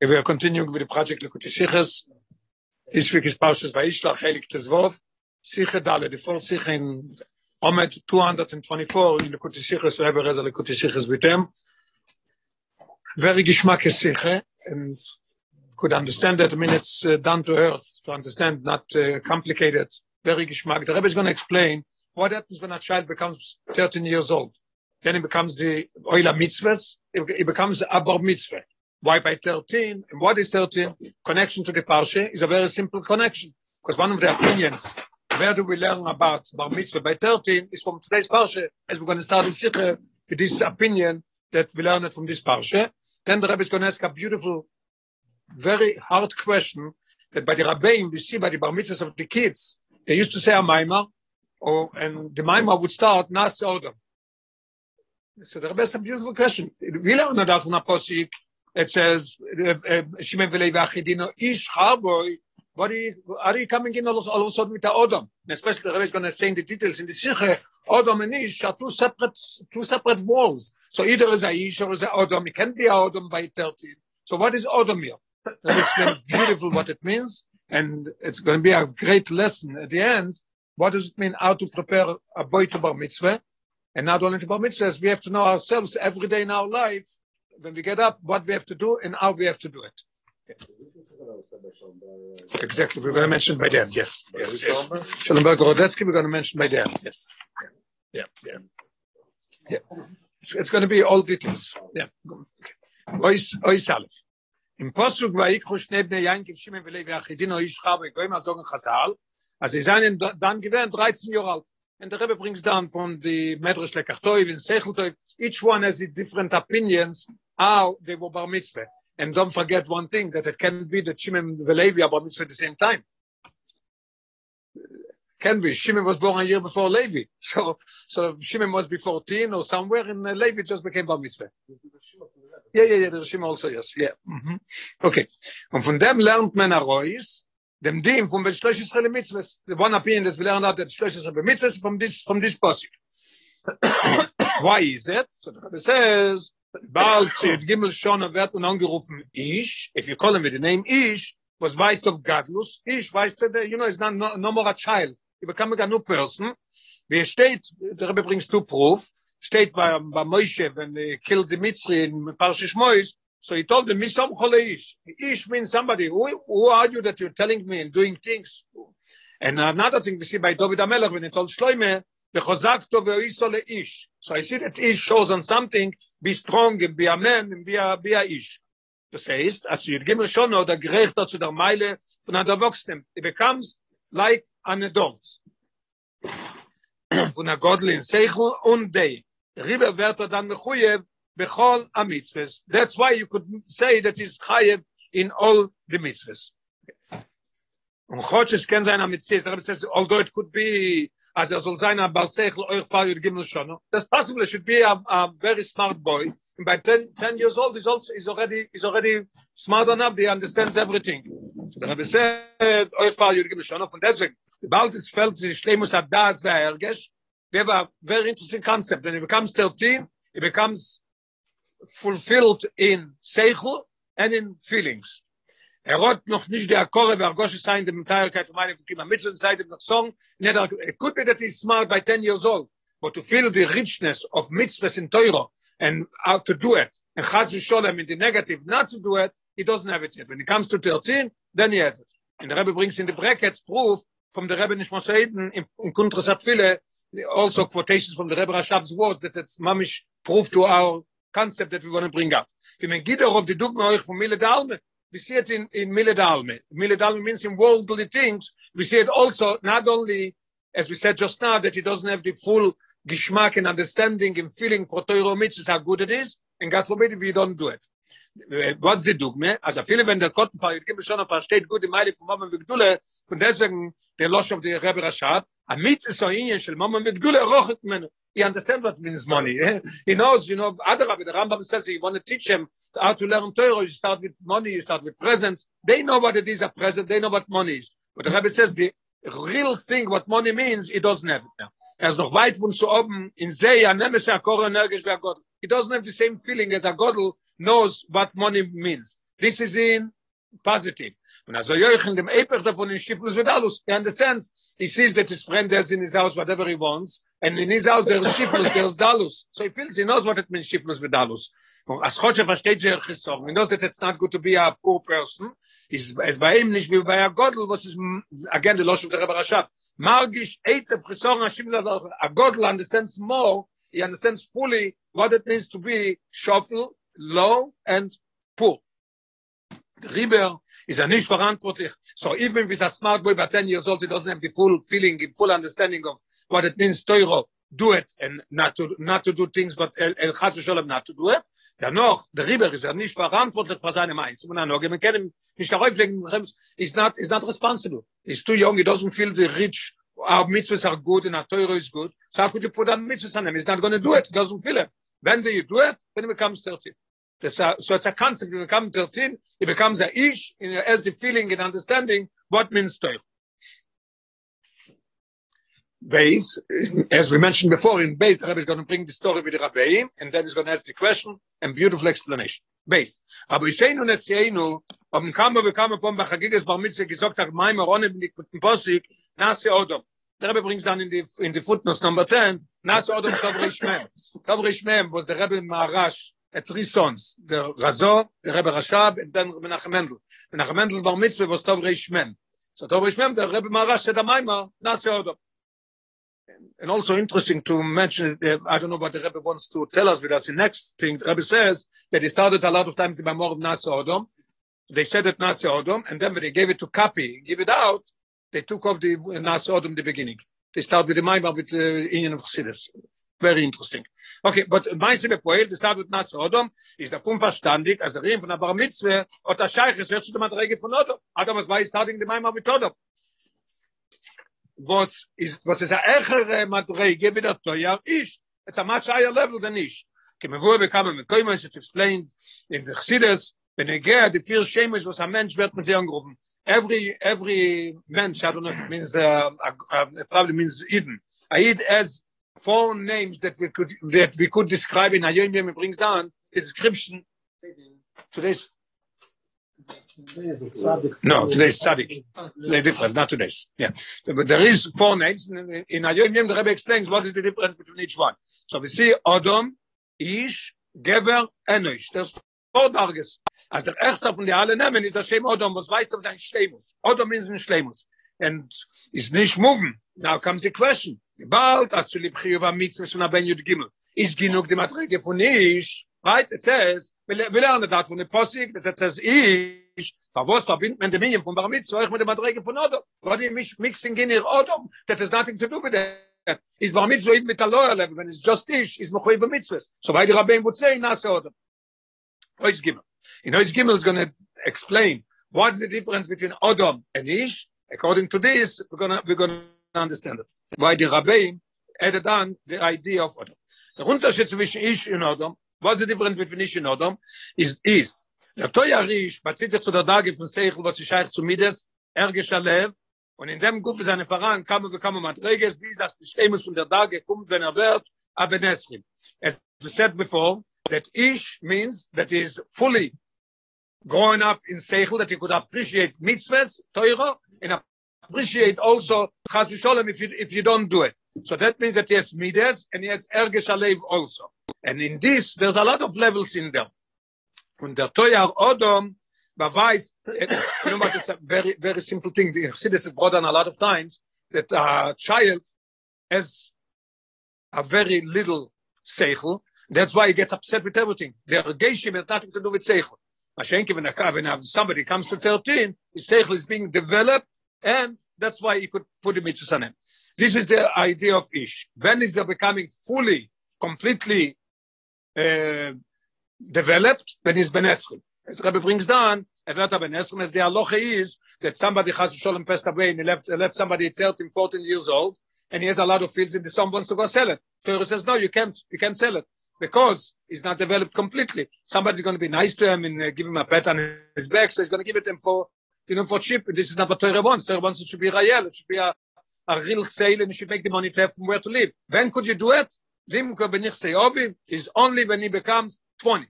we are continuing with the project Likutei Sichos. This week is Parshas Vayishlach, Chelik Tezvov. Sicha Dale, the fourth Sicha in Omed 224 in Likutei Sichos, so ever as a Likutei Sichos with them. Very Gishmak Sicha, and could understand that. I mean, it's uh, down to earth to understand, not uh, complicated. Very Gishmak. The Rebbe is going to explain what happens when a child becomes 13 years old. Then it becomes the Oila Mitzvahs, it becomes a Bar Mitzvah. Why by 13? And what is 13? Connection to the Parsha is a very simple connection. Because one of the opinions, where do we learn about Bar Mitzvah by 13 is from today's Parsha, as we're going to start this with this opinion that we learn it from this Parsha. Then the Rebbe is going to ask a beautiful, very hard question that by the Rabbeim, we see by the Bar Mitzvahs of the kids, they used to say a Maimah, or, and the Maimah would start Nas Odom. So the Rebbe a beautiful question. We learn that from a Posik, it says Shimon achidino ish harboy. What are you, coming in all, all of a sudden with the Odom? And especially the Rebbe is going to say in the details in the Sikhe, Odom and Ish are two separate two separate walls. So either is a Ish or is a Odom. It can be a Odom by 13. So what is Odom here? It's beautiful what it means, and it's going to be a great lesson at the end. What does it mean how to prepare a boy to bar mitzvah? And not only to bar mitzvahs, we have to know ourselves every day in our life when we get up, what we have to do and how we have to do it. Exactly, we're going to mention by then, yes. yes, yes. Schellenberg Rodetsky, we're going to mention by then, yes. Yeah, yeah, yeah. It's, going to be all details. Yeah. Ois, ois Aleph. Im Posuk vayikhu shnei bnei Yankiv Shimon v'Levi achidin o ish chav goyim azogen chazal, as sie seien dann gewähren 13 Jahre alt. And the Rebbe brings down from the Medrash Lekachtoiv and Secheltoiv, each one has different opinions how they were bar mitzvah. And don't forget one thing, that it can be that Shimon and Levi are bar mitzvah at the same time. Can be. Shimon was born a year before Levi. So, so Shimon must be 14 or somewhere, and uh, Levi just became bar mitzvah. Yeah, yeah, yeah, the Shimon also, yes, yeah. Mm-hmm. Okay. Und von dem lernt man Arois, dem Dim von Ben Shlosh Yisrael Mitzvahs. The one opinion that we learn out that Shlosh Yisrael Mitzvahs from this, from this passage. Why is it? So Rebbe says, Baal Tzid Gimel Shona wird man angerufen Ish, if you call him with the name Ish, was vice of Gadlus, Ish weiß that, you know, is not no, no more a child, he becoming a new person, wie steht, der Rebbe brings two proof, steht by by Moshe when he killed the Mitzri in Parshish Mois, so he told them, Mistom Chole Ish, means somebody, who, who are you that you're telling me and doing things? And another thing we see by David HaMelech when he told Shloime, וחוזקתו ואיסו לאיש. So I see that ish shows on something, be strong and be a man and be a, be a ish. Das heißt, als ihr Gimel schon oder gerecht zu der Meile von einer Erwachsenen, it becomes like an adult. von der Godlin Seichel und Dei. Ribe wird er dann mechuyev bechol a mitzvahs. That's why you could say that he's chayev in all the mitzvahs. Und Chodshes can sein a mitzvahs, although it could be as er soll sein a Balsechel euch fahr ihr Gimel schon. That's possible, should be a, a very smart boy. And by 10, 10 years old, he's also, he's already, he's already smart enough, he understands everything. So the Rebbe said, euch fahr ihr Gimel schon. Von deswegen, bald es fällt sich Schleimus hat das, wer ergesch, we have a very interesting concept. When he becomes 13, he becomes fulfilled in Seichel and in feelings. er rot noch nicht der korre wer gosh sein dem teilkeit von meine kinder mit so seite noch song. Net it could be that he's smart by 10 years old but to feel the richness of mitzvahs in Torah and how to do it and has to show them in the negative not to do it he doesn't have it yet. When it comes to 13 then he has it. And the rebbe brings in the brackets proof from the rebbe nicht mosaiden in, in also quotations from the rebbe rashab's words that it's mamish proof to our concept that we want to bring up. Wenn man geht auch auf die dogma von mille dalme. We see it in in milidalme milidalme means in worldly things. We see it also not only as we said just now that he doesn't have the full geschmack and understanding and feeling for Torah mitzvahs how good it is and God forbid if you don't do it. What's the dogma as a feeling when the cotton fire give me schon versteht gut die meile von Mama mit Gdule von deswegen der loss of the Rebbe Rashad. A mitzvah so in shel Mama mit Gdule rochet men he understands what means money. he knows, you know, other Rabbi, the Rambam says you want to teach him how to learn Torah, you start with money, you start with presents. They know what it is a present, they know what money is. But the Rabbi says the real thing, what money means, he doesn't have it now. Er ist noch weit von zu oben, in See, nehmt es ja Korre energisch wie Gott. he doesn't have the same feeling as a godel knows what money means. This is in positive. Und also Joich in dem Eper davon in Schifflus Vidalus, he understands, he sees that his friend has in his house whatever he wants, and in his house there's Schifflus, there's Dalus. So he feels, he knows what it means Schifflus Vidalus. As Chodshe versteht sich Chisor, he knows that it's not good to be a poor person, is es bei ihm nicht wie a Godel, was is, again, the loss of the Rebbe Rashab. Margish Eitef Chisor a Godel understands more, he understands fully what it means to be shuffle, low, and poor. Riber is a nicht verantwortlich. So even with a smart boy by 10 years old, he doesn't have the full feeling, the full understanding of what it means to do it and not to, not to do things, but el, el chas v'sholem not to do it. Dennoch, der Riber ist ja nicht verantwortlich für seine Mais. Und dann, okay, man kann ihm nicht he's not, he's not responsible. He's too young, he doesn't feel the rich, our mitzvahs are good and our Torah is good. So how could you put on mitzvahs on him? He's not going to do it. He doesn't feel it. When do you do it? When he becomes 30. That's a, so it's a concept. When you become 13, it becomes a ish, and has the feeling and understanding what means Torah. Base, as we mentioned before, in base, the Rebbe is going to bring the story with the Rabbi, and then he's going to ask the question and beautiful explanation. Base. Aber ich sehe nun es jeinu, ob ein Kammer, wir kamen von Bachagiges Bar Mitzvah, gesagt hat, mein Marone, mit dem Posik, Nasi Odom. Der Rebbe brings dann in die, in die footnotes number 10, Nasi Odom Tovrish Mem. Tovrish Mem was the Rebbe Maharash, three sons, the Razo, the Rebbe Rashab, and then Menachem Mendel. Menachem Mendel's Bar Mitzvah was Tovrish Mem. So Tovrish Mem, the Rebbe Maharash said, Amaima, Nasi Odom. and also interesting to mention uh, I don't know what the Rebbe wants to tell us with us the next thing the Rebbe says that he started a lot of times in Mamor of Nasa Odom they said it Nasa Odom and then when they gave it to copy give it out they took off the Nasa Odom the beginning they start with the Maimah with the uh, Indian of Chassidus very interesting. Okay, but meinst du mir poel, das habe ich nach Sodom, ist davon verstandig, also reden von der Bar Mitzwe, und der Scheich ist, jetzt du die Madrege von Odom? Adam, was weiß, tat ihn dem Eimer mit Odom. Was ist, was ist der ächere Madrege, wie der Teuer ist? It's a much higher level than ish. Ke bekam em koimens, it's explained in the Chsides, ben egea, the first shame was a mensch wird mit sehr angerufen. Every, every mensch, I don't know if it means, uh, uh, probably means Eden. Eid as four names that we could that we could describe in a yom brings down the description today's No, today's Sadiq. Today different, not today's. Yeah. But there is four names. In Ayom Yom, the Rebbe explains what is the difference between each one. So we see Odom, Ish, Gever, Enosh. There's four darges. As the erste von die alle nehmen, ist das Shem Odom, was weiß, dass ein Schleimus. Odom means ein Schleimus. And is nicht moving. Now comes the question. Bald, as zu lieb Chiyuva Mitzvah von Aben Yud Gimel. Ist genug die Matrege von Ish, right? It says, we learn that from the Posik, that it says Ish, aber was verbindet man dem von Bar Mitzvah mit der Madrege von Odom? What you mixing in here Odom? That has nothing to do with that. Is Bar Mitzvah a lower level, when it's just Ish, is Mechoy Bar Mitzvah. So the Rabbein would say, Nasa Odom. Ois Gimel. Know, Ois Gimel is going to explain what's the difference between Odom and Ish. According to this, we're going to, we're to understand it. Why the Rabbein added on the idea of Odom. Der Unterschied zwischen Ish und Odom What's the difference between Ish and Odom? Is, is, der Toya Rish, bezieht sich zu der Dage von Seichel, was sich scheich zu Mides, Ergisch Alev, und in dem Guff ist eine Pfarrer, kam und kam und Matreges, wie das Bestemus von der Dage kommt, wenn er wird, Abeneschim. As we said before, that Ish means that he fully growing up in Seichel, that he could appreciate mitzvahs, Torah, and appreciate also Chas Sholem if you, if you don't do it. So that means that he has Midas and he has Ergish Alev also. And in this, there's a lot of levels in there. Und der Toyar Odom beweist, eh, you know what, it's a very, very simple thing. You see this is brought on a lot of times, that a child has a very little seichel. That's why he gets upset with everything. The Geishim has nothing to do with seichel. Somebody comes to 13, his seichel is being developed, and that's why he could put the mitzvah on him. This is the idea of Ish. When is he becoming fully, completely uh, developed when he's Ben Eschel. As Rebbe brings down, at that Ben Eschel, as the halacha is that somebody has shalom passed away and he left, left somebody 13, 14 years old, and he has a lot of fields and someone wants to go sell it. Torah says, no, you can't, you can't sell it because he's not developed completely. Somebody's going to be nice to him and uh, give him a pat on his back, so he's going to give it him for, you know, for cheap. This is not what Torah wants. Torah wants it should be Rayel, it should be a, a real sale and you should make the money to have from where to live. When could you do it? Limko benichse oviv is only when he becomes 20.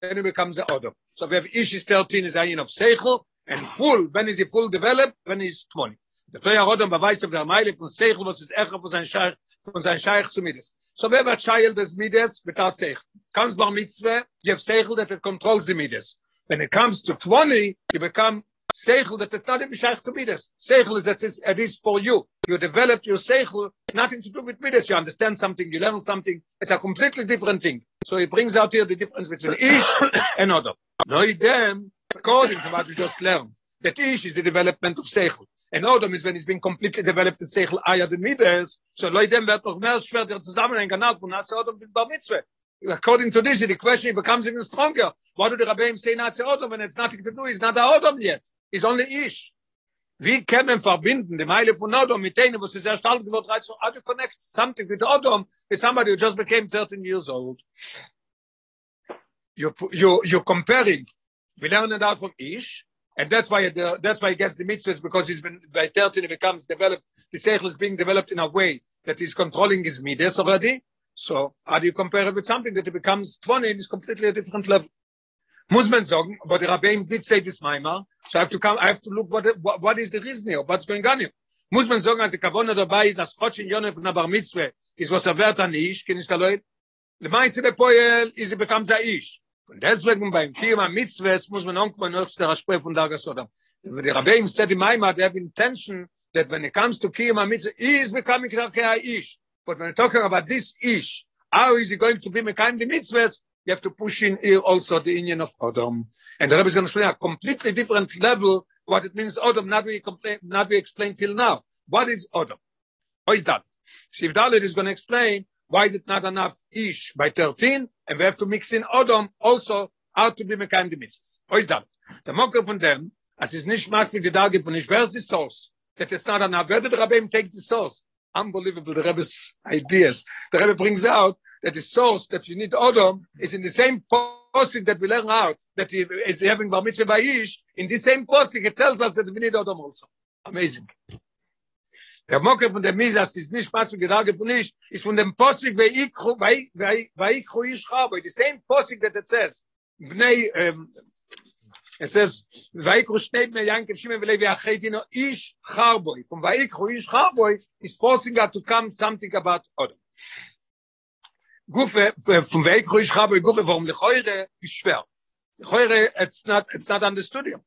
Then he becomes an Odom. So we have Ish is 13 is Ayin of Seichel, and full, when is he full developed? When he's 20. Der Toya Odom beweist auf der Meile von Seichel, was ist Echa von sein Scheich, von sein Scheich zu Midas. So we have a child des Midas, without Seichel. Comes Bar Mitzvah, you have Seichel that it controls the Midas. When it comes to 20, you become Seichel that it's not even Shaykh to Midas. Seichel is that it is for you. You develop your Seichel, nothing to do with Midas. You understand something, you learn something. It's a completely different thing. So he brings out here the difference between Ish and Odom. No, them, according to what we just learned, that Ish is the development of Seichel. And Odom is when he's been completely developed in Seichel Aya the Midas. So idem wird noch mehr schwer der Zusammenhang genau von Nase Odom Bar Mitzvah. According to this, the question becomes even stronger. Why do the Rabbeim say Nase Odom when it's nothing to do? He's not a Odom yet. is only ish wie kann man verbinden die meile von odom mit denen sehr stark geworden so how to connect something with odom with somebody who just became 13 years old you you you comparing we learn that from ish and that's why the, that's why he gets the mitzvahs because he's been by 13 it becomes developed the seichel is being developed in a way that is controlling his midas already so how do you compare it with something that it becomes 20 and is completely a different level muss man sagen, but the Rabbeim did say this Maimar, so I have to come, I have to look what, what, what is the reason here, what's going on here. Muss man sagen, als die Kavona dabei ist, das Chotsch in Yonef von der Bar Mitzvah, ist was der Wert an Ish, kenne ich da Leute? Le Poel, ist sie bekommt der Ish. Und deswegen beim Kiyama Mitzvah, muss man auch mal noch der Raspre von Daga Sodam. The Rabbeim said in Maimar, they have intention that when it comes to Mitzvah, he is becoming a Ish. But when talking about this Ish, how is he going to be Mekayim the Mitzvahs? you have to push in here also the union of Adam. And the Rebbe is going to explain a completely different level what it means Adam, not we complain, not we explained till now. What is Adam? What is that? Shiv Dalit is going to explain why is it not enough ish by 13, and we have to mix in Odom also how to be Mekayim the mitzvahs. Is that? The mocker from them, as is nicht maß mit der Dage von ich, where's the source? That it's not enough. Where did the take the source? Unbelievable, the Rebbe's ideas. The Rebbe brings out that the source that you need Odom is in the same posting that we learn out that he is having Bar Mitzvah Bayish, in the same posting it tells us that we need Odom also. Amazing. Der Mocker von der Misa ist nicht pass und gerade von nicht, ist von dem Possig bei ich bei bei ich habe, ich habe die same Possig that it says. Bnei ähm es ist bei ich steht mir Jan geschrieben will wir hey die noch ich Harboy. von bei ich habe ich habe, ist Possig to come something about oder. Gufe äh, von bei ich habe, Gufe warum lechere schwer. Lechere it's not it's not on the studio.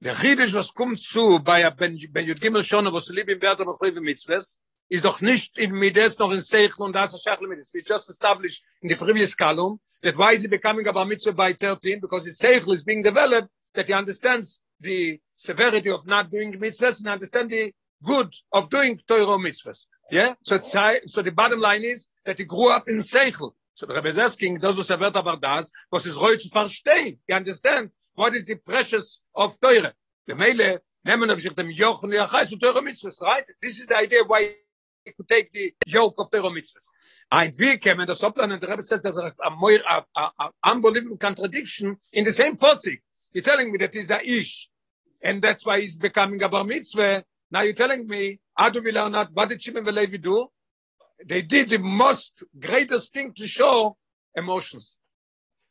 Der khidish was kommt zu bei ben ben jud gimel was lieb im berter mit khiv mitzwes ist doch nicht in mides noch in sech und das schachle mit we just established in the previous column that why is it becoming about mitzvah by 13 because his sech is being developed that he understands the severity of not doing mitzvahs and understand the good of doing Torah mitzvahs. Yeah? So, so the bottom line is, that he grew up in Seichel. So the Rebbe is asking, does us about das, was is roit zu verstehen. You understand? What is the precious of Teure? The Meile, nehmen auf sich dem Joch und der Chais und Teure Mitzvahs, right? This is the idea why you could take the yoke of Teure Mitzvahs. Ein wie kämen das Oplan the Rebbe says there's a, a, a, a, unbelievable contradiction in the same posik. You're telling me that he's a ish, and that's why he's becoming a bar mitzvah. Now you're telling me, we learn that? What did Shimon Velevi do? they did the most greatest thing to show emotions.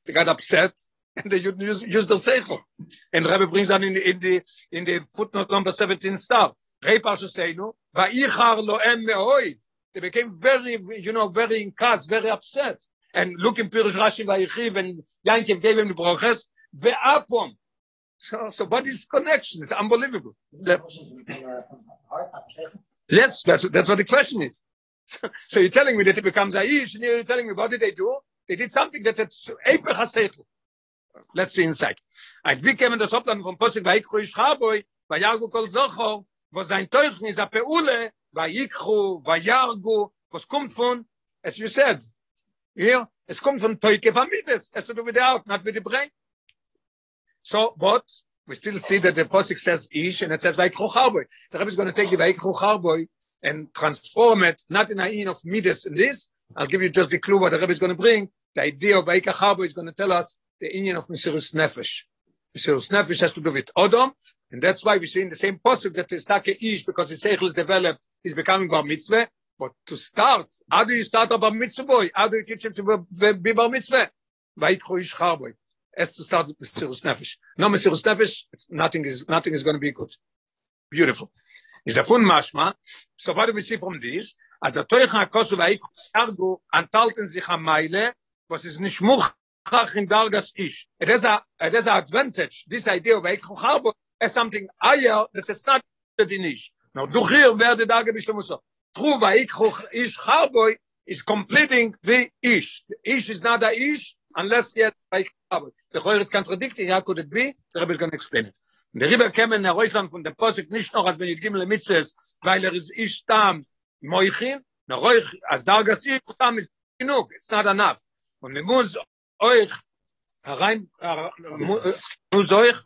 They got upset and they used, used the seichel. And Rebbe brings on in the, in the, in the footnote number 17 star. They became very, you know, very in cast, very upset. And look in Pirush Rashi Va'ichiv and Yankiv gave him the broches. Ve'apom. So, so what is connection? It's unbelievable. Yes, that's, that's what the question is. so you're telling me that it becomes Aish, and you're telling me what did they do? They did something that it's Eipach HaSeichel. Let's see inside. Ein wie kämen das Oplan vom Posik Vaikru Yishaboi, Vayagu Kol Zocho, wo sein Teuchen ist a Peule, Vayikru, Vayargu, was kommt von, as you said, here, es kommt von Teuke has to do with the out, not with the. So, but, We still see that the Posik says Ish, and it says Vaikru Charboy. The Rebbe is going to take the Vaikru Charboy and transform it, not in a in of midas in this. I'll give you just the clue what the Rebbe is going to bring. The idea of Eika Chabo is going to tell us the union of Mesiris Nefesh. Mesiris Nefesh has to do with Odom, and that's why we see in the same posture that the Take Ish, because his Seichel is developed, is becoming Bar Mitzvah, but to start, how do you start a bar mitzvah boy? How do you teach him to be bar mitzvah? Vaikro ish charboy. Has to start with Mesiris Nefesh. No Mesiris Nefesh, nothing is, nothing is going to be good. Beautiful. Is the fun mashma. So what do we see from this? As the Toich HaKosu Vaikro Argo enthalten sich am Meile, was ist nicht muchach in Dargas Ish. It has a, it has an advantage. This idea of Vaikro Charboy as something higher that it's not in Ish. Now, du hier werde da gebisht so. True Vaikro Ish Charboy is completing the Ish. The Ish is not a Ish, unless yet by Kabbalah. The Choyer is contradicting, how could it be? The Rebbe is going to explain it. Und der Rebbe kämen nach Reusland von der Posik nicht noch, als wenn ich gimme le Mitzvahs, weil er ist ich tam moichin, nach euch, als Dargas ich tam ist genug, it's not enough. Und wir muss euch herein, muss euch,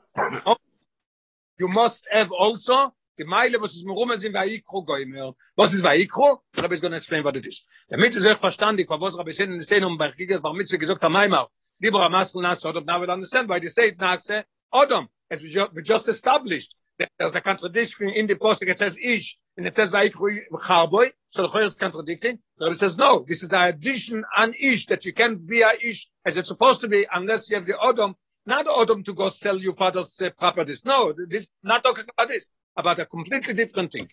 you must have also die Meile, was ist mir rum, sind bei Ikro goimer. Was ist Ikro? Der Rebbe is going to explain what it is. Damit ist euch verstandig, was Rebbe sind in der Szene, um bei Gigas Bar Mitzvah gesagt, am Maimar, lieber Amaskel Nase Odom, now we'll understand why they say Nase Odom, as we just, established. There's a contradiction in the post it says Ish, and it says Vaikru Charboy, so the Choyer is contradicting. The Rebbe says, no, this is an addition on Ish, that you can't be a Ish as it's supposed to be unless you have the Odom, not Odom to go sell your father's uh, properties. No, this not talking about this. about a completely different thing.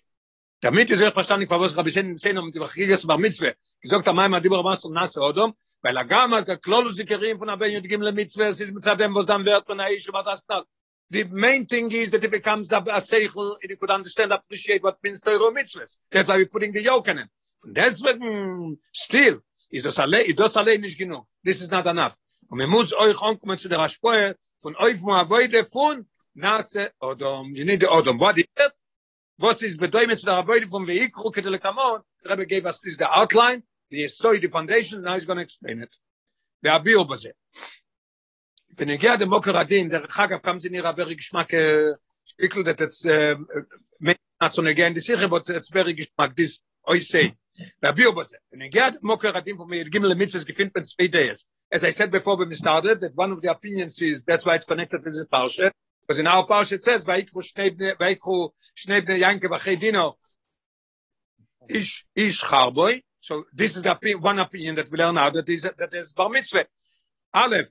damit ist er verstanden, was Rabbi Sen sehen um die Wachiges bar Mitzvah. Gesagt am einmal lieber was nasse Odom, weil er gar der Klolus dikerim von Abin und Gimle Mitzvah, es ist mit dem, was dann wird von Aish und das knallt. The main thing is that it becomes a, a seichel, and you could understand, appreciate what means Torah mitzvahs. That's why we're putting the yoke in it. Deswegen, still, ist das allein, ist das allein nicht genug. This is not enough. Und man muss euch ankommen zu der Aschpoe von euch, wo er von nase odom you need the odom what is it what is bedeutet der arbeit von vehikel ketel kamon der rabbi gave us this the outline the soil the foundation now he's going to explain it der abio baze wenn geht der mokradin der khagaf kam sie ihrer very geschmack spickel that it's mit so again this is but it's very geschmack this i say der abio baze wenn er geht mokradin von mir gimel mit gefindt mit zwei days as i said before when we started that one of the opinions is that's why it's connected with this parsha. Because in our parsha it says, Vaikru Shnei Bnei Yanke V'chei Ish, Ish Charboy. So this is the one opinion that we learn now, that is, that is Bar Mitzvah. Aleph,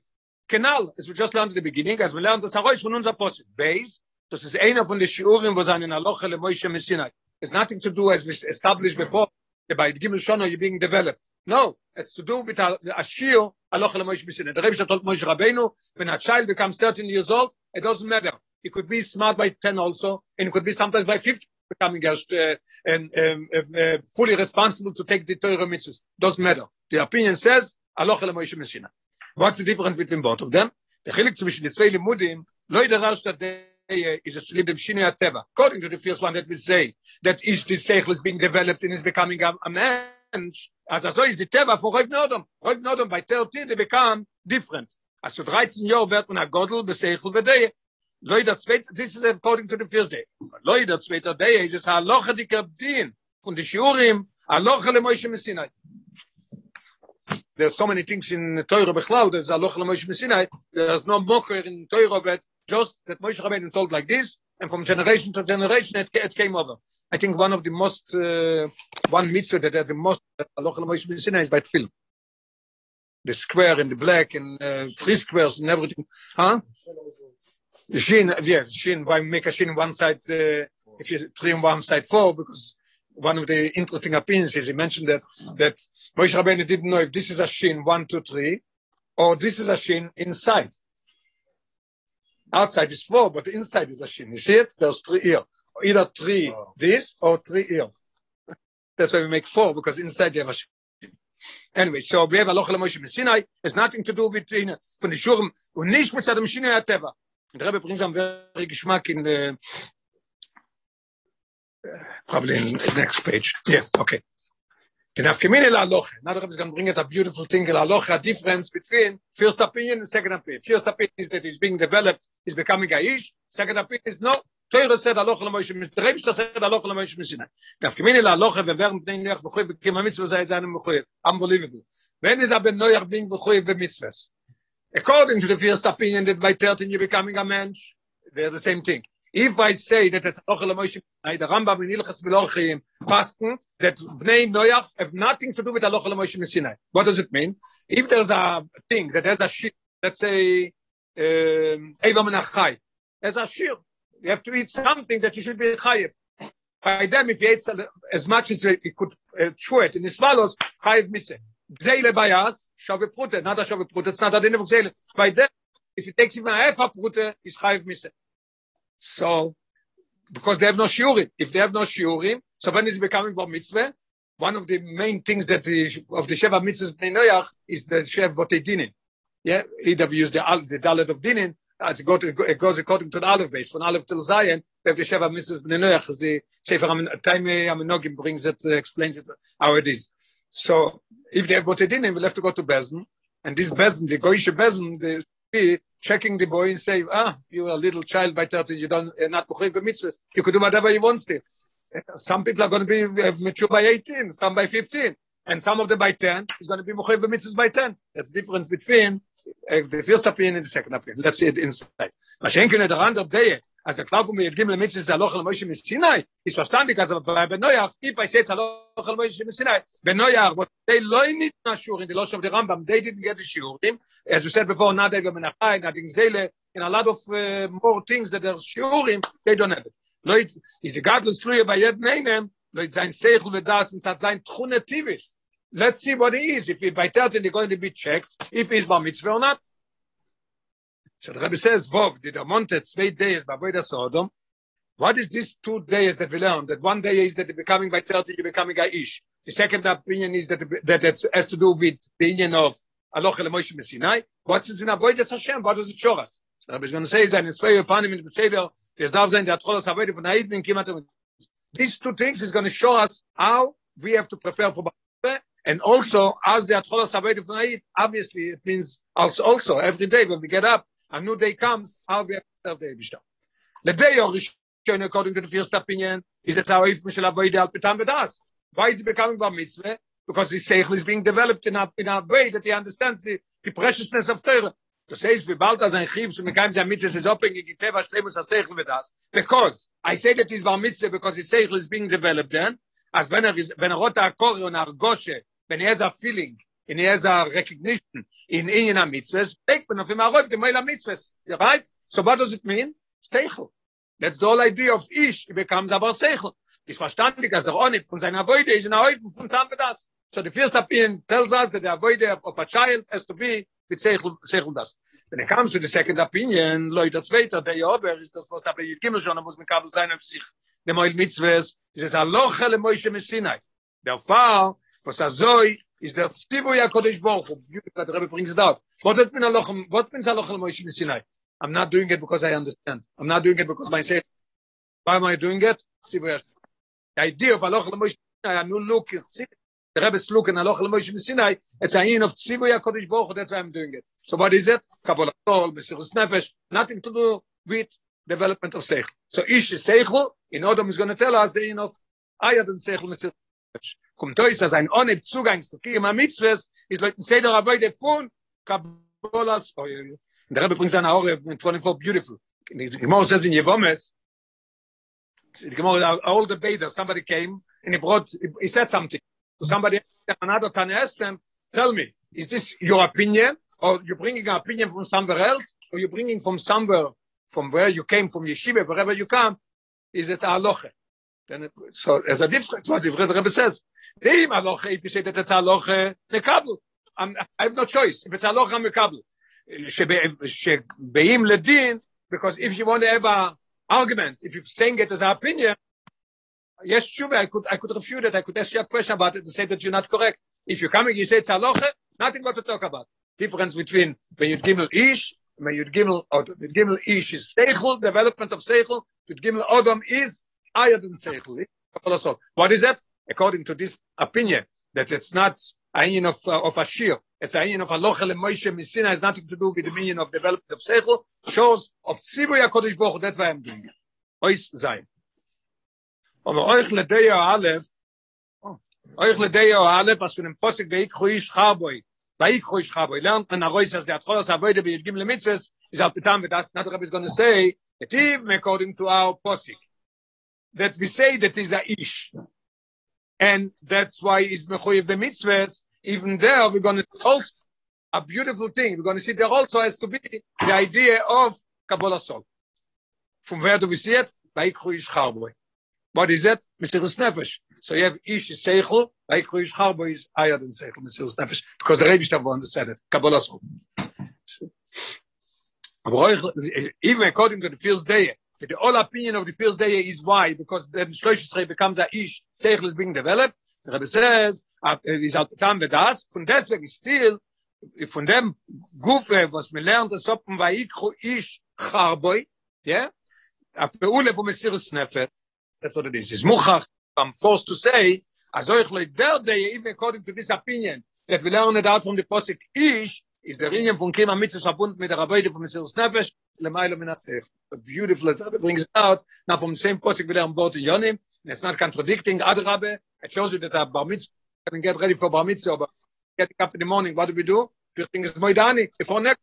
Kenal, as we just learned at the beginning, as we learned das Haroish von unser Apostel. Beis, das ist einer von den Shiurim, wo seinen Aloche le Moshe Messinai. It's nothing to do as we established before, by the Gimel Shana you're being developed. No, it's to do with a, a Shir, Aloche le Moshe Messinai. The Rebbe told Moshe Rabbeinu, when a child becomes 13 years old, It doesn't matter. It could be smart by 10 also, and it could be sometimes by 50 becoming just uh, and, um, uh, fully responsible to take the Torah mitzvahs. Doesn't matter. The opinion says, Aloch el Moshe Messina. What's the difference between both of them? The chilik zwischen the zwei limudim, lo yidarash that they is a slip of Shinei Ateva. According to the first one that we say, that is the seichel is being developed and is becoming a, a man, as so is the Teva for Rav Nodom. Rav Nodom, by 13, they become different. Also 13 Jahre wird man a Godel beseichel vedeye. Loi der zweite, this is according to the first day. Loi der zweite day is es a loche di kabdin von die Shurim, a loche le Moshe Messinai. There's so many things in the Torah Bechlal, there's a loche le Moshe Messinai, there's no mocker in Torah just that Moshe Rabbeinu told like this, and from generation to generation it, it came over. I think one of the most, uh, one mitzvah that has the most, a loche le Moshe Messinai is by film. the square and the black and uh, three squares and everything. Huh? The shin, yes, shin, why make a shin one side, uh, if you three on one side four, because one of the interesting opinions is he mentioned that, that Moshe Rabbeinu didn't know if this is a shin one, two, three, or this is a shin inside. Outside is four, but inside is a shin. You see it? There's three here. Either three this or three here. That's why we make four, because inside you have a shin. Anyway, so we have a lochel Moshe Sinai. It's nothing to do with in von the Shurim und nicht mit der Maschine der Teva. Rebbe bringt am very Geschmack in the probably in the next page. Yes, okay. In. Now the Rebbe is going to bring it a beautiful thing la loche, a difference between first opinion and second opinion. First opinion is that it's being developed, is becoming a ish. Second opinion is no, Teure said aloch le Moshe Mishnah. Rebbe said aloch le Moshe Mishnah. Daf kemini la aloch ve vern bnei noach b'choy v'kim ha-mitzvah zay zayin b'choy. Unbelievable. When is aben noach being b'choy v'mitzvahs? According to the first opinion that by 13 you're becoming a man, they're the same thing. If I say that it's Ochel Moshe Sinai, the Rambam in Ilchas Melochim, Pasten, that Bnei Noach have nothing to do with Ochel Moshe Sinai. What does it mean? If there's a thing that has a shit, let's say, um, Eilom there's a shir, you have to eat something that you should be chayiv. By them, if you ate as much as you could uh, chew it, in the swallows, chayiv mise. Gzeile by us, shove prute, not a shove prute, it's not a din of gzeile. By them, if it takes even a half a prute, is chayiv mise. So, because they have no shiurim. If they have no shiurim, so when is becoming bar mitzvah? One of the main things that the, of the Sheva mitzvahs Bnei Noach is the Shev Botei Dinin. Yeah, either we use the, the Dalet of Dinin, as it, goes according to the Aleph base, from Aleph till Zion, we have the Sheva mitzvahs Bnei Noach, as the Sefer Time Aminogim brings it, uh, explains it how it is. So, if they have Botei Dinin, we'll have to go to Bezdin, and this Bezdin, the Goyish Bezdin, the be checking the boy and say, ah, you're a little child by 30, you don't, you're not Bukhari mitzvahs. You could do whatever you want still. Some people are going to be uh, mature by 18, some by 15, and some of them by 10 is going to be Bukhari mitzvahs by 10. That's the difference between uh, the first opinion and the second opinion. Let's see it inside. Mashenkin the rand of day, as the cloud from the Gimel mitzvahs is aloch al Moshe Sinai, is verstandig as by Benoyach, if I say it's aloch al Moshe Sinai, Benoyach, but they loy need not sure in the loss of the Rambam, they didn't get the shiurim, as we said before, not even menachai, not in a lot of uh, more things that are shiurim, they don't have it. Leut, is the godless true by yet name Leut sein seichel with das, and hat sein trunetivis. Let's see what he is. If he by 13 they're going to be checked, if he's bar mitzvah or not. So the Rebbe says, Vov, did Amonte two days by Voida Sodom, what is this two days that we learn? That one day is that you're becoming by 30, you're becoming a ish. The second opinion is that, that it has to do with the union of aloch le Moshe Sinai. What's it in avodas Hashem? What does it show us? So I'm going to say that in zwei Fanim in the Beseder, there's now saying that Cholos Avodah von Haid in Kimat. These two things is going to show us how we have to prepare for Ba'aseh, and also as the Cholos Avodah Haid, obviously it means also every day when we get up, a new day comes, how we have to serve the. The day of Rishon, according to the first opinion, is that our Eif Mishal Avodah Al Petam Vedas. Why is it becoming Bar Mitzvah? because his seichel is being developed in a, in a way that he understands the, the preciousness of Torah. Das heißt, wie bald as ein Chiv, so me kaim sein mitzvah, is abhängig, in Teva Shlemus ha-seichel with us. Because, I say that he's bar mitzvah because his seichel is being developed then, as when er, when er rota ha-kori on ar-goshe, when he has a feeling, and he has a recognition in Inyan ha-mitzvahs, take ben of him ha-roib, the Meil ha-mitzvahs. Right? So what does it mean? Seichel. That's the whole idea of Ish, he becomes a bar seichel. Ist verstandig, als der Onib von seiner Beide ist in der Häufen von Tampedas. So the first opinion tells us that the avoid of a child has to be with seichel seichel das. When it comes to the second opinion, Leute, das weiter, der Jober ist das, was aber gimmel schon, muss mit Kabel sein auf sich, der Mitzvahs, ist es Aloche le Moishe Messinai. Der Fall, was das Zoi, ist der Tzivu HaKodesh Baruch Hu. The Rebbe brings it out. What does mean Aloche, what means Aloche le Moishe Messinai? I'm not doing it because I understand. I'm not doing it because my say, why am I doing it? Tzivu The idea of Aloche le Moishe I'm not looking, the Rebbe's look in Aloch Moshe Sinai, it's a yin of Tzivu HaKodesh Baruch that's why I'm doing it. So what is it? Kabbalah Tol, Nefesh, nothing to do with development of Seichel. So Ish is Seichel, in Odom is going to tell us the yin of Ayad and Seichel Nefesh. Kommt euch, dass ein Oneb Zugang zu Kiyam HaMitzvahs ist like Seder Avoide von Kabbalah oh, Tol. The Rebbe brings an Aure in 24 beautiful. The Gemara says in Yevomes, the Gemara, all the Beda, somebody came and he brought, he said something. to somebody another can ask them, tell me, is this your opinion? Or you're bringing an opinion from somewhere else? Or you're bringing from somewhere, from where you came, from yeshiva, wherever you come? Is it aloche? Then it, so as a difference, what the Rebbe says, Im aloche, if you say that it's aloche. I'm, I have no choice. If it's aloche, I'm mekabel. Shebeim ledin, because if you want to have an argument, if you're saying it as an opinion, yes, sure, I could, I could refute it. I could ask you a question about it and say that you're not correct. If you're coming, you say it's aloche, nothing more to talk about. Difference between when you gimel ish, when you gimel odom. The gimel ish is seichel, development of seichel. The gimel odom is higher than seichel. What is that? According to this opinion, that it's not a union of, uh, of Ashir, it's a union of Aloche le Moshe Misina, has nothing to do with the meaning of development of seichel, shows of Tzibu HaKodesh Baruch that's why I'm doing it. Ois Zayin. Aber euch le de yo alef, euch le de yo alef, was für ein Posig bei ich ish chaboy, bei ich ish chaboy, lernt man a rois, as der Atcholas avoide bei Yirgim le mitzvahs, is al pitam, but that's not what is going to say, It even according to our posik that we say that is a ish, and that's why is mechoyev the mitzvahs. Even there, we're going to also a beautiful thing. We're going to see there also has to be the idea of Kabbalah Sol. From where do we see it? Vaikru Ish Charboy. What is it? Mesiris Nefesh. So you have Ish is Seichel, Vaikru Ish Charboy is higher than Seichel, Mesiris Nefesh, because the Rebbe Shtav said it, Kabbalah Sol. Even according to the first day, the whole opinion of the first day is why, because the Shlosh becomes a Ish, Seichel is being developed. The Rebbe says, is out time with us, von deswegen still, von dem Gufe, was mir lernt, das Soppen war ikru ish charboy, yeah? A peule vom Mesiris Nefet, that's what it is. It's muchach, I'm forced to say, as euch leid der day, even according to this opinion, that we learn it out from the Posik ish, is der Ingen von Kima Mitzvah verbunden mit der Rabbeide von Mesiris Nefesh, lemailo min asech. A beautiful as it brings out, now from the same Posik we learn both Yonim, and it's not contradicting other Rabbe, it shows you that a Bar Mitzvah can get ready for Bar Mitzvah, but getting up in the morning, what do we do? First thing is Moidani, before next.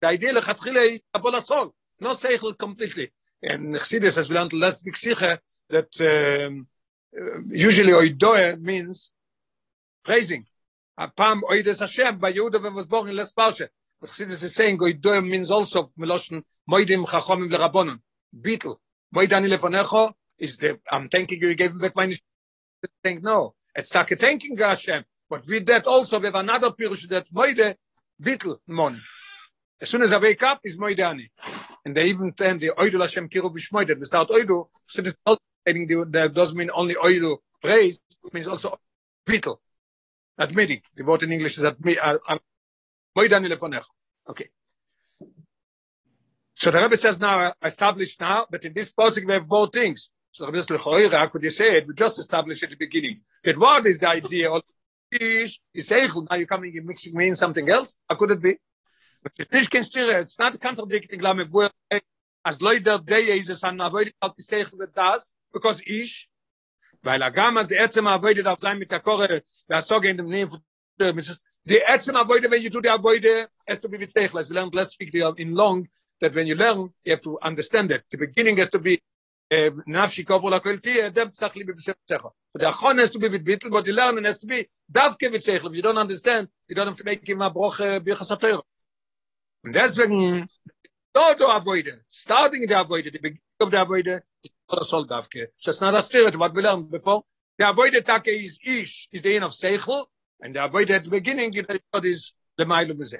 The idea lechatchile is Kabbalah Sol, no seichel completely. And Chassidus has learned last big sicha that um, usually oidoe means praising. Apam oides Hashem, by Yehuda was born in less parsha. But Chassidus is saying oidoe means also meloshen moidim chachomim lerabonon. Beetle. Moidani lefonecho is the, I'm thanking you, you gave me back my think no. It's like thanking Hashem. But with that also we have another pirush that moide bitl mon. As soon as I wake up, is moide ani. And they even turn the oidu Hashem kiru b'shmoide. We start oidu, so saying that doesn't mean only oidu praise, it means also bitl. Admitting. The word in English is admit. Uh, Okay. So the Rebbe says now, established now, that in this posting we have both things. So the Rebbe says, how could you say it? We just established at the beginning. That what is the idea of is Eichel. Now you're coming and mixing me in something else? How could it be? But it's nicht kein Stirre, it's not contradicting, ich, as Leute der is es an avoided out the Eichel with das, because ich, weil agam as the etzem avoided auf sein mit der Korre, der Soge in dem Nehmen der Mrs. The etzem avoided, when you do the avoided, has to be with Eichel. As we learned last week in long, that when you learn, you have to understand it. The beginning has to be um, nafshi kovu la kolti dem tsach li b'shem tzecha the achon has to be with bitl but the learning has to be davke with tzech if you don't understand you don't have to make him a broch uh, birchasater and deswegen do do avoid starting the avoid the beginning of the avoid is not sol davke. So it's not a spirit what we learned before. The avoid take is ish is the end of seichel and the avoid at the beginning you know is the mile of the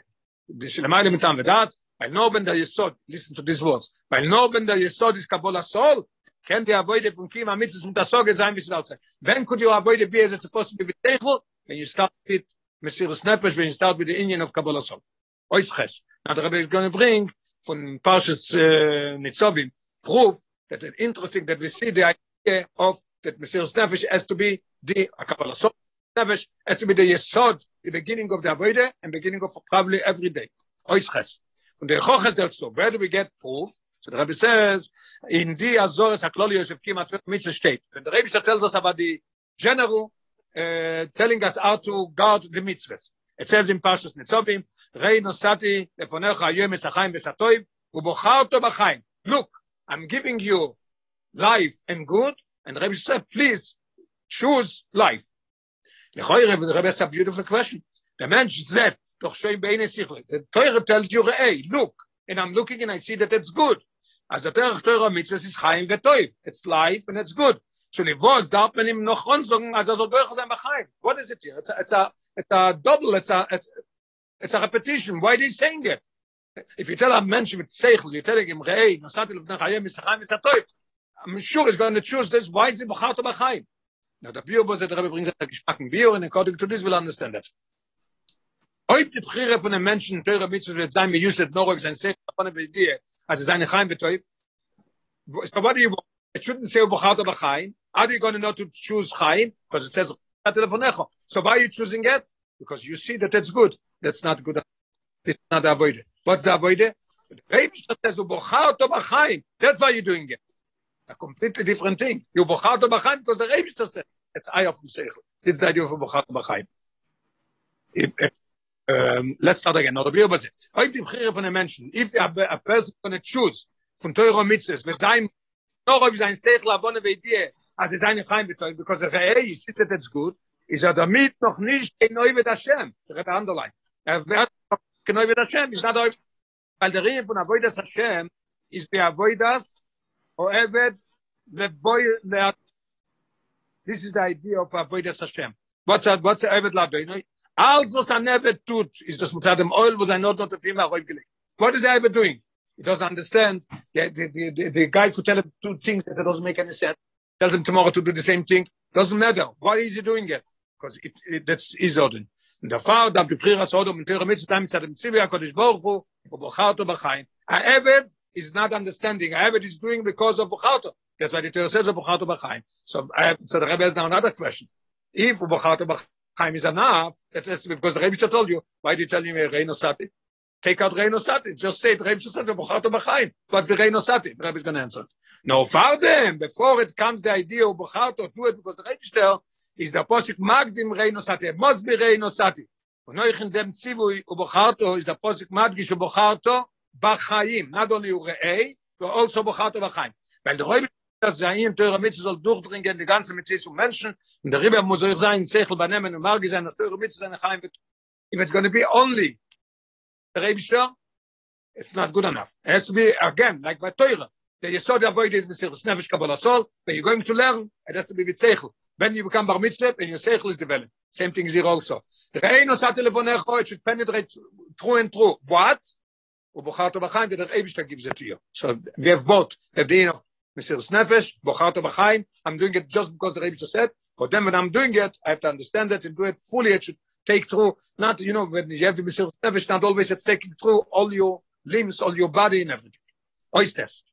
this the mile mitam vedas. Weil no wenn der yesod listen to these words weil no wenn der yesod is kabola sol. Kennt ihr avoide von kima mit zum das sorge sein laut sein wenn könnt ihr avoide be as it's supposed to be table when you start with Mr. Snappers when you start with the Indian of Kabbalah song euch fresh now the rabbi is going to bring von Parshas uh, Nitzovim proof that it's interesting that we see the idea of that Mr. Snappers has to be the Kabbalah song Snappers has to be the yesod the beginning of the avoide and beginning of probably every day fresh und der Choches der so where do we get proof So the Rebbe says, in the Azores HaKloli Yosef Kim Kimat Mitzvah state. And the Rebbe tells us about the general uh, telling us how to guard the mitzvahs. It says in Parshas Nitzobim, Rei nosati lefonecha hayom esachayim besatoiv, ubocharto b'chaim. Look, I'm giving you life and good, and the Rebbe said, please choose life. The Rebbe has a beautiful question. The man said, doch shoy beine sichle. The Torah tells you, hey, look, and I'm looking and I see that it's good. as der Terach Teure Mitzvah ist Chaim vetoiv. It's life and it's good. So Livos darf man ihm noch sagen, also soll durch sein Chaim. What is it here? It's a, it's a, it's a double, it's a, it's, it's a repetition. Why is he saying it? If you tell a man with Seichel, you're telling him, Rei, Nosati Lefnei Chaim is Chaim is Atoiv. I'm sure he's going to choose this. Why is he Bacharto Bachaim? Now the Bio was that the Rebbe brings a gespacken Bio, and according to this, we'll understand that. Oib die Pchire von einem Menschen, Teure Mitzvah, wird sein, wie Yusuf Norok, sein Seichel, von der Idee, as is eine Chaim betoy. So what do you want? It shouldn't say Bochat of Chaim. How are you going to know to choose Chaim? Because it says er So why are you choosing it? Because you see that it's good. That's not good. It's not avoided. What's the avoided? The baby says Bochat of Chaim. That's why you're doing it. A completely different thing. You Bochat of because the Rebbe says it's eye of Seichel. This is the idea of Bochat of Um, let's start again. Now, the Bible says, if the from a mention, if a, a person to choose von teuro mitzes mit sein noch ob sein betoy because of hey is that's good is er damit noch nicht neu mit der schem der andere er wird neu mit schem ist da weil der rein von avoid das schem ist avoid das o the boy that this is the idea of avoid das schem what's that what's evet la do Also, was never tut, is das mit dem Oil, was I not not of him aufgelegt. What is he ever doing? He doesn't understand. The, the, the, the, guy could tell him two things that doesn't make any sense. Tells him tomorrow to do the same thing. Doesn't matter. Why is he doing it? Because it, it, that's his order. Und der Frau, da die Prira Sodom und Prira Mitzvah, mit dem Zivya Kodesh Baruch Hu, und Bocharto Bachayim. A Eved is not understanding. I have it is doing because of Bocharto. That's why the Torah says of Bocharto Bachayim. So, uh, so the Rebbe has now another question. If Bocharto Bachayim is enough, that has to be, because the Rebbe told you, why did you tell me Reino Sati? take out Reino Sati. Just say it, Reino Sati, Bocharto B'chaim. What's the Reino Sati? The Rebbe is going to answer. No, further, before it comes the idea of Bocharto, do it because the Rebbe is the Apostle Magdim Reino Sati. It must be Reino Sati. Und euch in dem Zivui u Bocharto is the Apostle Magdish u Bocharto Not only Urei, but also Bocharto B'chaim. Weil der Rebbe das sei in teure Mitzvah soll durchdringen die ganze Mitzvah von Menschen und der Rebbe muss euch sein, Sechel benehmen und Margi sein, dass teure Mitzvah seine Chaim wird. If it's going to be only the Rebbe it's not good enough. It has to be, again, like by Torah. The Yesod avoid is Mesiris Nefesh Kabbalah Sol. When you're going to learn, it has to be with Seichel. When you become Bar Mitzvah, and your Seichel is developed. Same thing here also. The Reino sa telefonecho, it should penetrate through and through. What? ובוחרת בחיים, the Rebbe gives it to you. So we have both. The din of Mesichus Nefesh, בוחרת בחיים. I'm doing it just because the Rebbe said. But then when I'm doing it, I have to understand it and do it fully. It should take through, not, you know, when you have to be service, not always it's taking through all your limbs, all your body and everything. Oysters.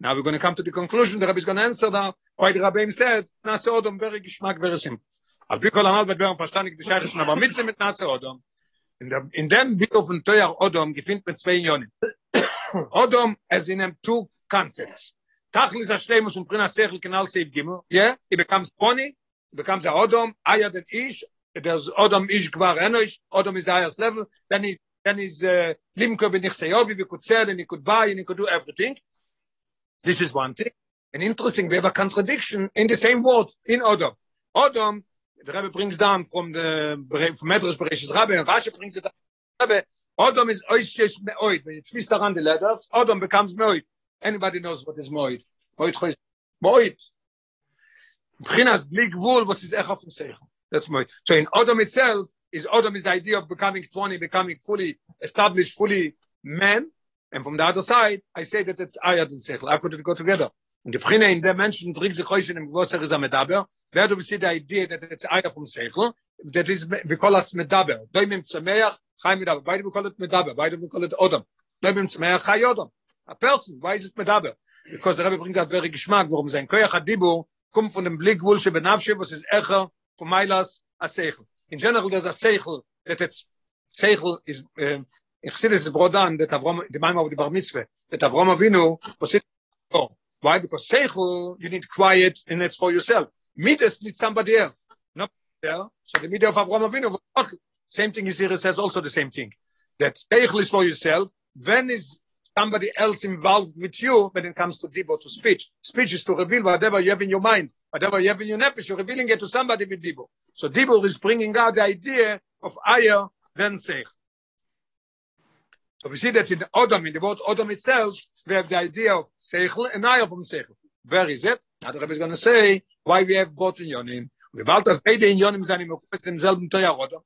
Now we're going to come to the conclusion, the Rabbi is going to answer now. Oy the Rabbi said, Nase Odom, very geschmack, very simple. Al pi kol anal, bedwer, verstandig, die Scheiche, aber mit mit Nase Odom. In, der, in dem Bild von Teuer Odom, gefindt mit zwei Ionen. Odom, as in them two concepts. Tachlis Hashlemus und Prina Sechel, Kanal Seif Gimel, yeah, he becomes pony, he becomes a Odom, Aya den Ish, there's Adam ish gvar enosh, Adam is the highest level, then is then is uh, limko benichseyovi, we could sell and he could buy and he could do everything. This is one thing. An interesting, we have a contradiction in the same word, in Adam. Adam, the Rebbe brings down from the from Medrash Bereshis Rabbah, and Rashi brings it down. Rebbe, Adam is oishesh me'oid. When you twist around the letters, Adam becomes me'oid. Anybody knows what is me'oid? Me'oid choiz. Me'oid. Bchinas bli gvul, is echa from Seichel. That's my so in Adam itself is Adam is the idea of becoming 20, becoming fully established, fully man. And from the other side, I say that it's Ayat and Sechel. How could it go together? Und de beginne in der menschen drigt ze kreuz in dem gewosser am medaber wer du bist die idee dat het eier vom sekel dat is we call us medaber bei mem smach khaim mit dabei we call it medaber bei we call it odam bei mem smach khay odam a person why is it medaber because rabbi brings a very geschmack warum sein koya khadibu kommt von dem blick wohl sche benafshe was is echer von mailas a sekel in general das a sekel that het sekel is ich sehe es brodan dat avrom de mamav de bar mitzve dat avrom avinu posit why? Because seichel you need quiet and it's for yourself. Midas need somebody else. No so the midah of Avram Avinu same thing is here says also the same thing. That seichel is for yourself. When is somebody else involved with you when it comes to dibo to speech? Speech is to reveal whatever you have in your mind whatever you have in your nefesh, you're revealing it to somebody with Dibur. So Dibur is bringing out the idea of higher than Seich. So we see that in Odom, in the word Odom itself, we have the idea of Seichel and higher from Seichel. Where is it? Now the Rebbe is going to say why we have both in Yonim. We bald as beide in Yonim sind im demselben Teuer Odom.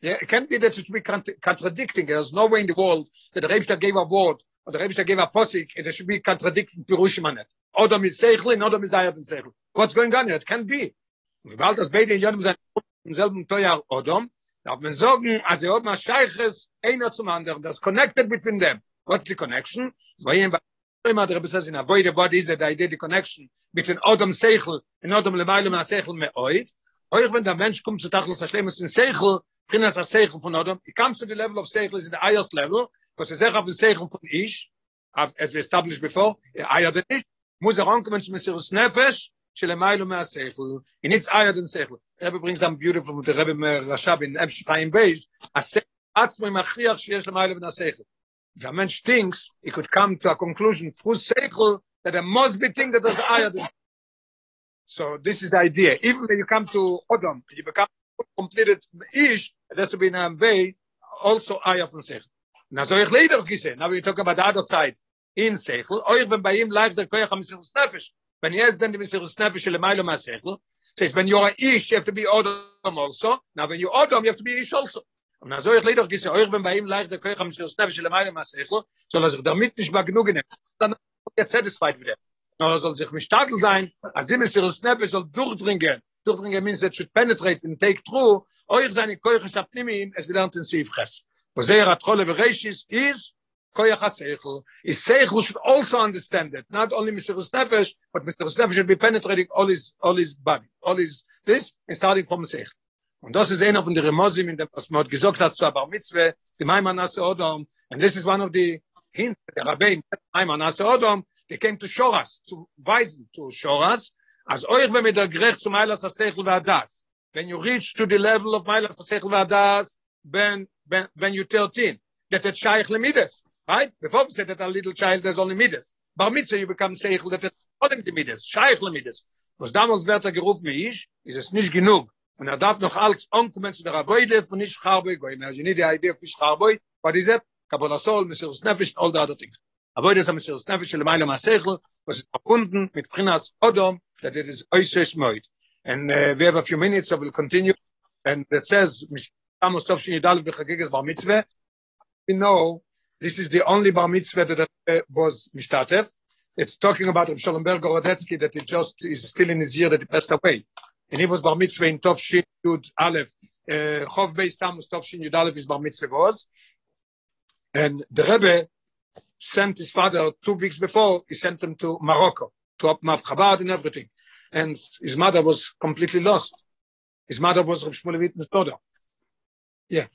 Yeah, it can't be that it should be contradicting. There's no way in the world that the Rebbe gave a word or the Rebbe gave a posik and it should be contradicting Pirushim on it. Odom is Seichel and Odom is higher than Seichel. What's going on here? It can't be. Bald das beide in Jönem sein im selben Teuer Odom, darf man sagen, als er oben Scheiches einer zum anderen, das connected between them. What's the connection? Weil ihm immer der Rebbe in avoid what is it, the idea, the connection between Odom Seichel and Odom Lemailem and Seichel Me'oid. Euch, wenn der Mensch kommt zu Tachlis Hashem, ist in Seichel, Prinas Seichel von Odom, he comes to the level of Seichel, is in the highest level, because er sagt auf den Seichel von Ish, as we established before, higher than Ish, muss er ankommen zu Mesiris Nefesh, של המיילו מהשכל, in its higher than שכל. רבי brings them beautiful, the רבי רש"ב in אב שפיים בייס, השכל עצמו מכריח שיש למיילו מן השכל. the man thinks he could come to a conclusion through seichel that there must be thing that is higher than so this is the idea even when you come to Adam you become completed ish it has to be in a way also higher from seichel now so ich leider gesehen now we talk about the other side in seichel euch wenn bei ihm leicht der koech am nefesh Wenn ihr es denn die nefesh le mailo ma seichel says when you're ish you have to be Adam also now when you Adam you have to be ish also Und dann soll ich leider gisse euch wenn bei ihm leicht der Kirche am Schnell של meine Masse, soll er sich damit nicht mal genug nehmen. Dann jetzt satisfied wieder. Aber er soll sich mit Stadel sein, als dem ist der soll durchdringen. Durchdringen means that should penetrate and take through. Euch seine statt nimm ihm, es wird intensiv ges. Wo sehr hat Rolle Bereichis ist Koyach HaSeichel, is Seichel should also understand it, not only Mr. Nefesh, but Mr. Nefesh should be penetrating all his, all his body, all his, this, and starting from Seichel. Und das ist einer von den Remosim, in dem was man gesagt hat, zu Abar Mitzwe, die Maiman Ase Odom, and this is one of the hints, the Rabbein, Maiman Ase Odom, they came to Shoras, to Weisen, to Shoras, as euch wenn mit der Gerecht zum Eilas HaSeichel Vadas, when you reach to the level of Eilas HaSeichel Vadas, when, when, when you're 13, that it's Shaykh Lemides, right? Before we said that a little child has only Mides. Bar Mitzwe, you become Seichel, that it's only Mides, Shaykh Lemides. Was damals wird er gerufen wie ich, ist es nicht genug, und er darf noch als ankommen zu der Rabbeide von nicht Charboy gehen. Also nicht die Idee von Charboy, but is it? Kabbalah Sol, Mr. Snefish, all the other things. Aber das ist Mr. Snefish, le Meile Masechel, was ist verbunden mit Prinas Odom, that it is äußerst moit. And uh, we have a few minutes, so we'll continue. And it says, Amos Tov Shin Yidal Bechagigas Bar Mitzvah. We know this is the only Bar Mitzvah that uh, was Mishtatev. It's talking about Reb Shalom Ber Gorodetsky that it just is still in his year that he passed away. and he was bar mitzvah in tov shin yud aleph. Uh, chov beis tamus tov shin yud aleph is bar mitzvah was. And the rebbe sent his father two weeks before he sent him to morocco to open up chabad and everything. And his mother was completely lost. His mother was Reb Shmulevit's daughter. Yeah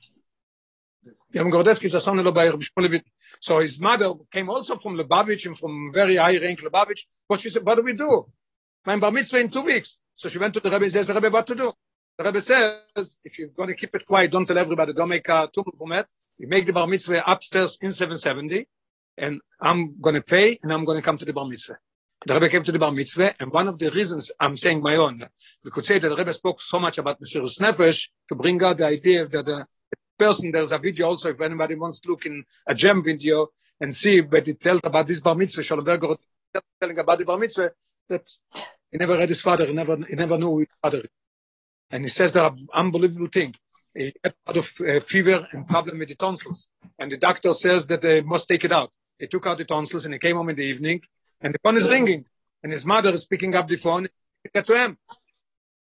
Is a son of so his mother came also from Lubavitch and from very high rank Lubavitch but she said what do we do my bar mitzvah in two weeks So she went to the Rebbe and says, the Rebbe, what to do? The Rebbe says, if you're going to keep it quiet, don't tell everybody, don't make a tumult from it. You make the bar mitzvah upstairs in 770, and I'm going to pay, and I'm going to come to the bar mitzvah. The Rebbe came to the bar mitzvah, and one of the reasons I'm saying my own, we could say that the Rebbe spoke so much about Mesiris Nefesh to bring out the idea that the person, there's a video also, if anybody wants to look in a JEM video and see, but it tells about this bar mitzvah, Shalom Berger telling about the bar mitzvah, that He never read his father. He never, he never knew his father. And he says the unbelievable thing. He had lot of uh, fever and problem with the tonsils. And the doctor says that they must take it out. He took out the tonsils and he came home in the evening and the phone is ringing. And his mother is picking up the phone. Get to him.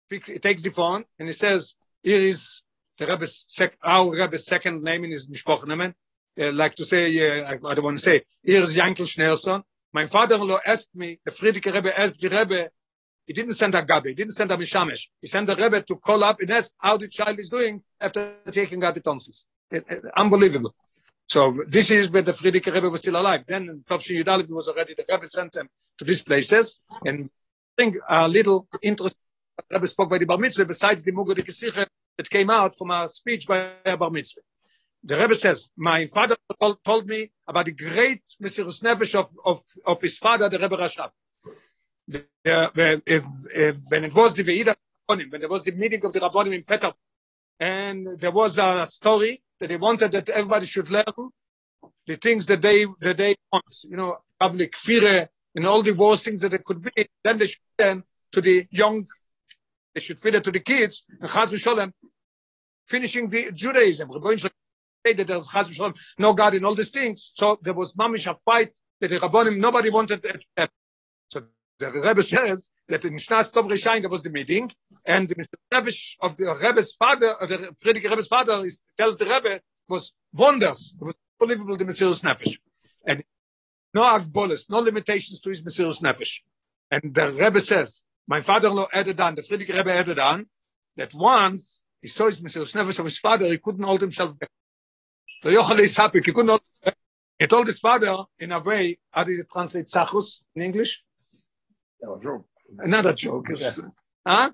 He takes the phone and he says, here is the Rebbe's sec- our Rebbe's second name in his Mishpochnemen. Uh, like to say, uh, I, I don't want to say, here is Yankel Schneerson. My father-in-law asked me, the Frierdiker Rebbe asked the Rebbe, He didn't send a Gabi. He didn't send a Mishamesh. He sent the Rebbe to call up and ask how the child is doing after taking out the tonsils. It, it, unbelievable. So this is where the Frierdiker Rebbe was still alive. Then Tovshin Yudalev was already, the Rebbe sent them to these places. And I think a little interesting, the Rebbe spoke by the Bar Mitzvah, besides the Mugo de Kesiche that came out from a speech by a Bar Mitzvah. The Rebbe says, my father told, me about the great Mesiris Nefesh of, of, of his father, the Rebbe Rashab. when it was the Veida when there was the meeting of the Rabbonim in Petar, and there was a story that they wanted that everybody should learn the things that they that they want, you know, public fear and all the worst things that it could be. Then they should learn to the young, they should feed it to the kids, and Chaz Shalom, finishing the Judaism. Going to say that there's Chaz Shalom, no God in all these things. So there was mamish a fight that the Rabbonim, nobody wanted to. So the Rebbe says that in Shnas Tov Rishain there was the meeting, and the Nefesh of the Rebbe's father, the Frierdiker Rebbe's father, is, tells the Rebbe was wonders. It was unbelievable the Mesiris Nefesh, and no agbolis, no limitations to his Mesiris Nefesh. And the Rebbe says, my father-in-law added on, the Friedrich Rebbe added on, that once he saw his Nefesh of his father, he couldn't hold himself back. So Yochel is happy, he couldn't hold He told his father, in a way, how do you translate Sachus in English? No, joke. Another joke. Yes. Huh?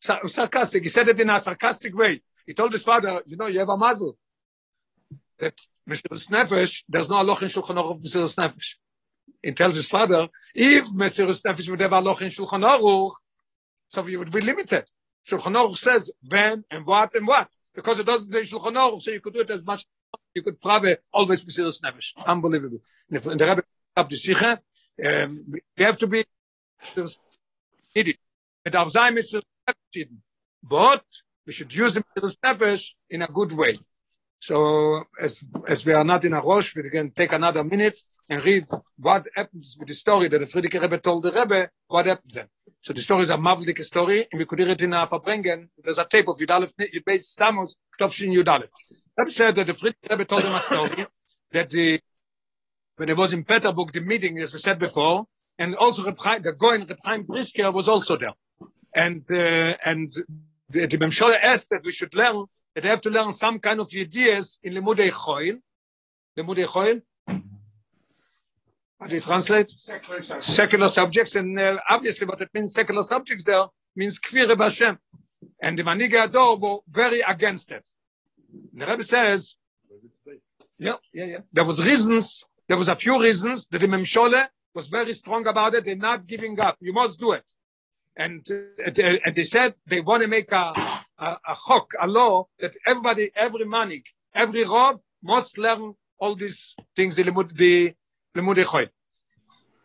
Sarcastic. He said it in a sarcastic way. He told his father, you know, you have a muzzle. that Mesiris Nefesh, there's no aloch in Shulchan Aruch of Mesiris Nefesh. He tells his father, if Mesiris Nefesh would have a aloch in Shulchan Aruch, so you would be limited. Shulchan Aruch says when and what and what. Because it doesn't say Shulchan Aruch, so you could do it as much you could probably always Mesiris Nefesh. Unbelievable. And if in the Rebbe up the Sikha, um, we have to be needy. It darf sein Nefesh. But we should use the Mesiris Nefesh in a good way. So as as we are not in a rush, we can take another minute and read what happens with the story that the Frierdiker Rebbe told the Rebbe, what happened then. So the story is a mavlik story, and we could hear it in a Verbringen. There's a tape of Yudalef, Yudbeis Stamos, Ktopshin Yudalef. Rebbe said that the Frierdiker Rebbe told him a story that the, when it was in Peterburg, the meeting, as we said before, and also the Goin Reb Chaim was also there. And, uh, and the, the Memshola asked that we should learn that they have to learn some kind of ideas in Limudei Choil. Limudei Choil? How do you translate? Secular subjects. Secular subjects, and uh, obviously what it means secular subjects there means Kvire Bashem. And the Manige Ador were very against it. The Rebbe says, yeah, yeah, yeah. There was reasons, there was a few reasons that the Memshole was very strong about it. They're not giving up. You must do it. And, uh, and they said they want to make a, a, a chok, a law that everybody, every manik, every rov must learn all these things, the the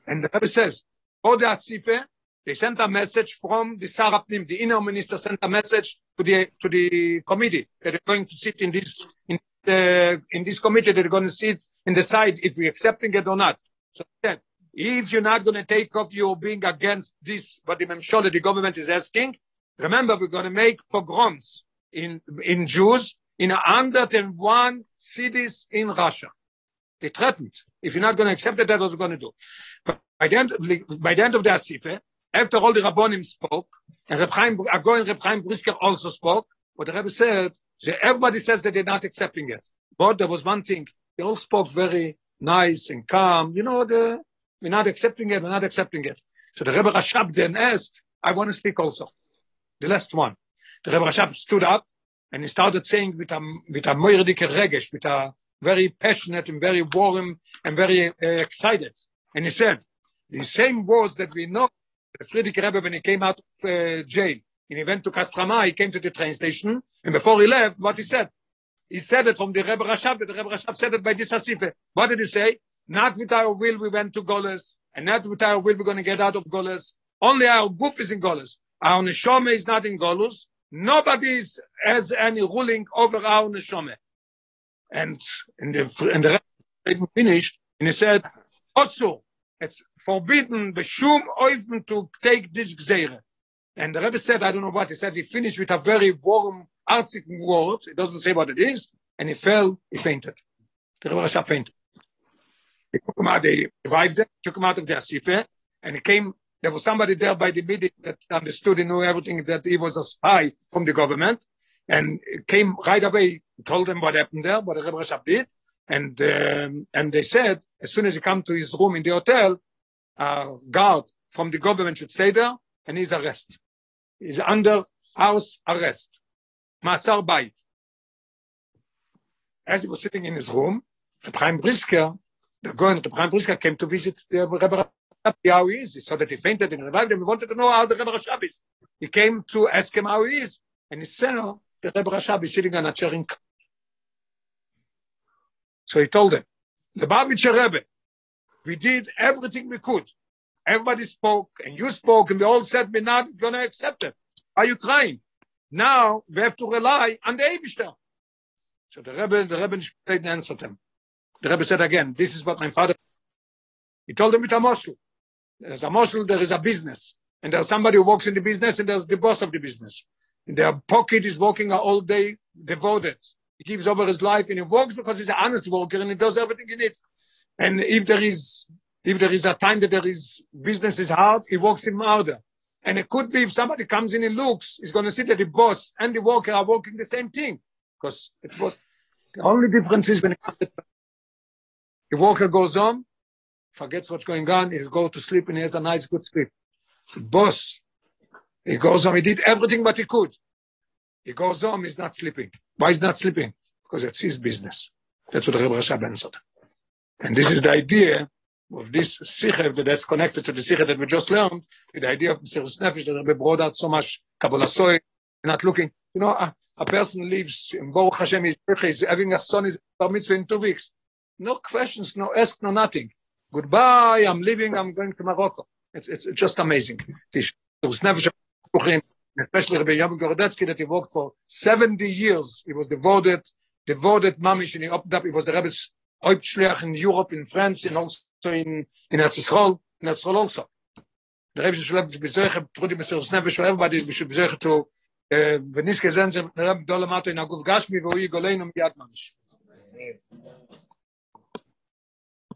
And the Rebbe says, for the Asife, they sent a message from the Sarapnim, the inner minister sent a message to the to the committee that they're going to sit in this in the in this committee they're going to sit and decide if we're accepting it or not. So he said, if you're not going to take off your being against this, what the Memshola, the government is asking, remember we're going to make pogroms in in Jews in hundred and one cities in Russia. They threatened. If you're not going to accept it, that was going to do. But by the end, by the end of the Asife, after all the Rabbonim spoke, and Reb Chaim, Agoy Reb Chaim Brisker also spoke, what the Rebbe said, everybody says that they're not accepting it. But there was one thing, they all spoke very nice and calm. You know, the, we're not accepting it, we're not accepting it. So the Rebbe Rashab then asked, I want to speak also. The last one. The Rebbe Rashab stood up and he started saying with a, with a moirdike regesh, with a very passionate and very warm and very uh, excited. And he said, the same words that we know, Frierdiker Rebbe, when he came out of uh, jail, and he went to Kostroma, he came to the train station, and before he left, what he said? He said it from the Rebbe Rashab, the Rebbe Rashab said it by this Asife. What did he say? Not with our will we went to Goles, and not with our will we're going to get out of Goles. Only our goof is in Goles. Our Neshome is not in Goles. Nobody has any ruling over our Neshome. And in the, in the finished, and he said, also, it's forbidden b'shum oifen to take this gzeire. And the Rebbe said, I don't know what he said. He finished with a very warm, artsy word. It doesn't say what it is. And he fell, he fainted. The Rebbe Rashab fainted. They took him out, they revived him, took him out of the Asife, and he came, there was somebody there by the meeting that understood and knew everything, that he was a spy from the government, and came right away, told them what happened there, what the Rebbe Rashab did, and um, and they said as soon as he come to his room in the hotel, a guard from the government should stay there, and he's arrested. He's under house arrest, masar bait. As he was sitting in his room, the Prime Brisker, the Goen, the Chaim Brisker came to visit the Rebbe Rashab, how he is. He saw that he fainted and revived him. He wanted to know how the Rebbe Rashab is. He came to ask him how he is, and he saw the Rebbe Rashab is sitting on a chair in so he told them, the Lubavitcher Rebbe, we did everything we could. Everybody spoke, and you spoke, and we all said we're not going to accept it. Are you crying? Now we have to rely on the Eibishter. So the Rebbe, the Rebbe didn't answer them. The Rebbe said again, this is what my father. He told them with a moshel. There's a moshel, there is a business, and there's somebody who works in the business, and there's the boss of the business. In their pocket is working all day, devoted. He gives over his life and he works because he's an honest worker and he does everything he needs. And if there is if there is a time that there is business is hard, he works in harder. And it could be if somebody comes in and looks, he's going to see that the boss and the worker are working the same thing. Because it's what the only difference is when the worker goes on, forgets what's going on, he'll go to sleep and he has a nice good sleep. The boss, he goes on, he did everything what he could. He goes home, he's not sleeping. Why is not sleeping? Because it's his business. That's what Rebbe Rasha Ben said. And this is the idea of this sikha that's connected to the sikha that we just learned, the idea of Mesiris Nefesh that Rebbe brought out so much Kabbalah Soy, not looking. You know, a, a person lives in Baruch Hashem, he's, he's having a son, is bar mitzvah in two weeks. No questions, no ask, no nothing. Goodbye, I'm leaving, I'm going to Morocco. It's, it's just amazing. Especially Rabbi Yom Gorodetsky that he worked for 70 years. He was devoted, devoted mamish, and he opened up. He was the Rebbe's Oibschleach in Europe, in France, and also in, in Erzisrol, in Erzisrol also. The Rebbe should have bezoiche, Trudi Mr. Snevesh, for everybody should to, wenn nicht gesehen sind, Rebbe Dolamato in Aguf Gashmi, wo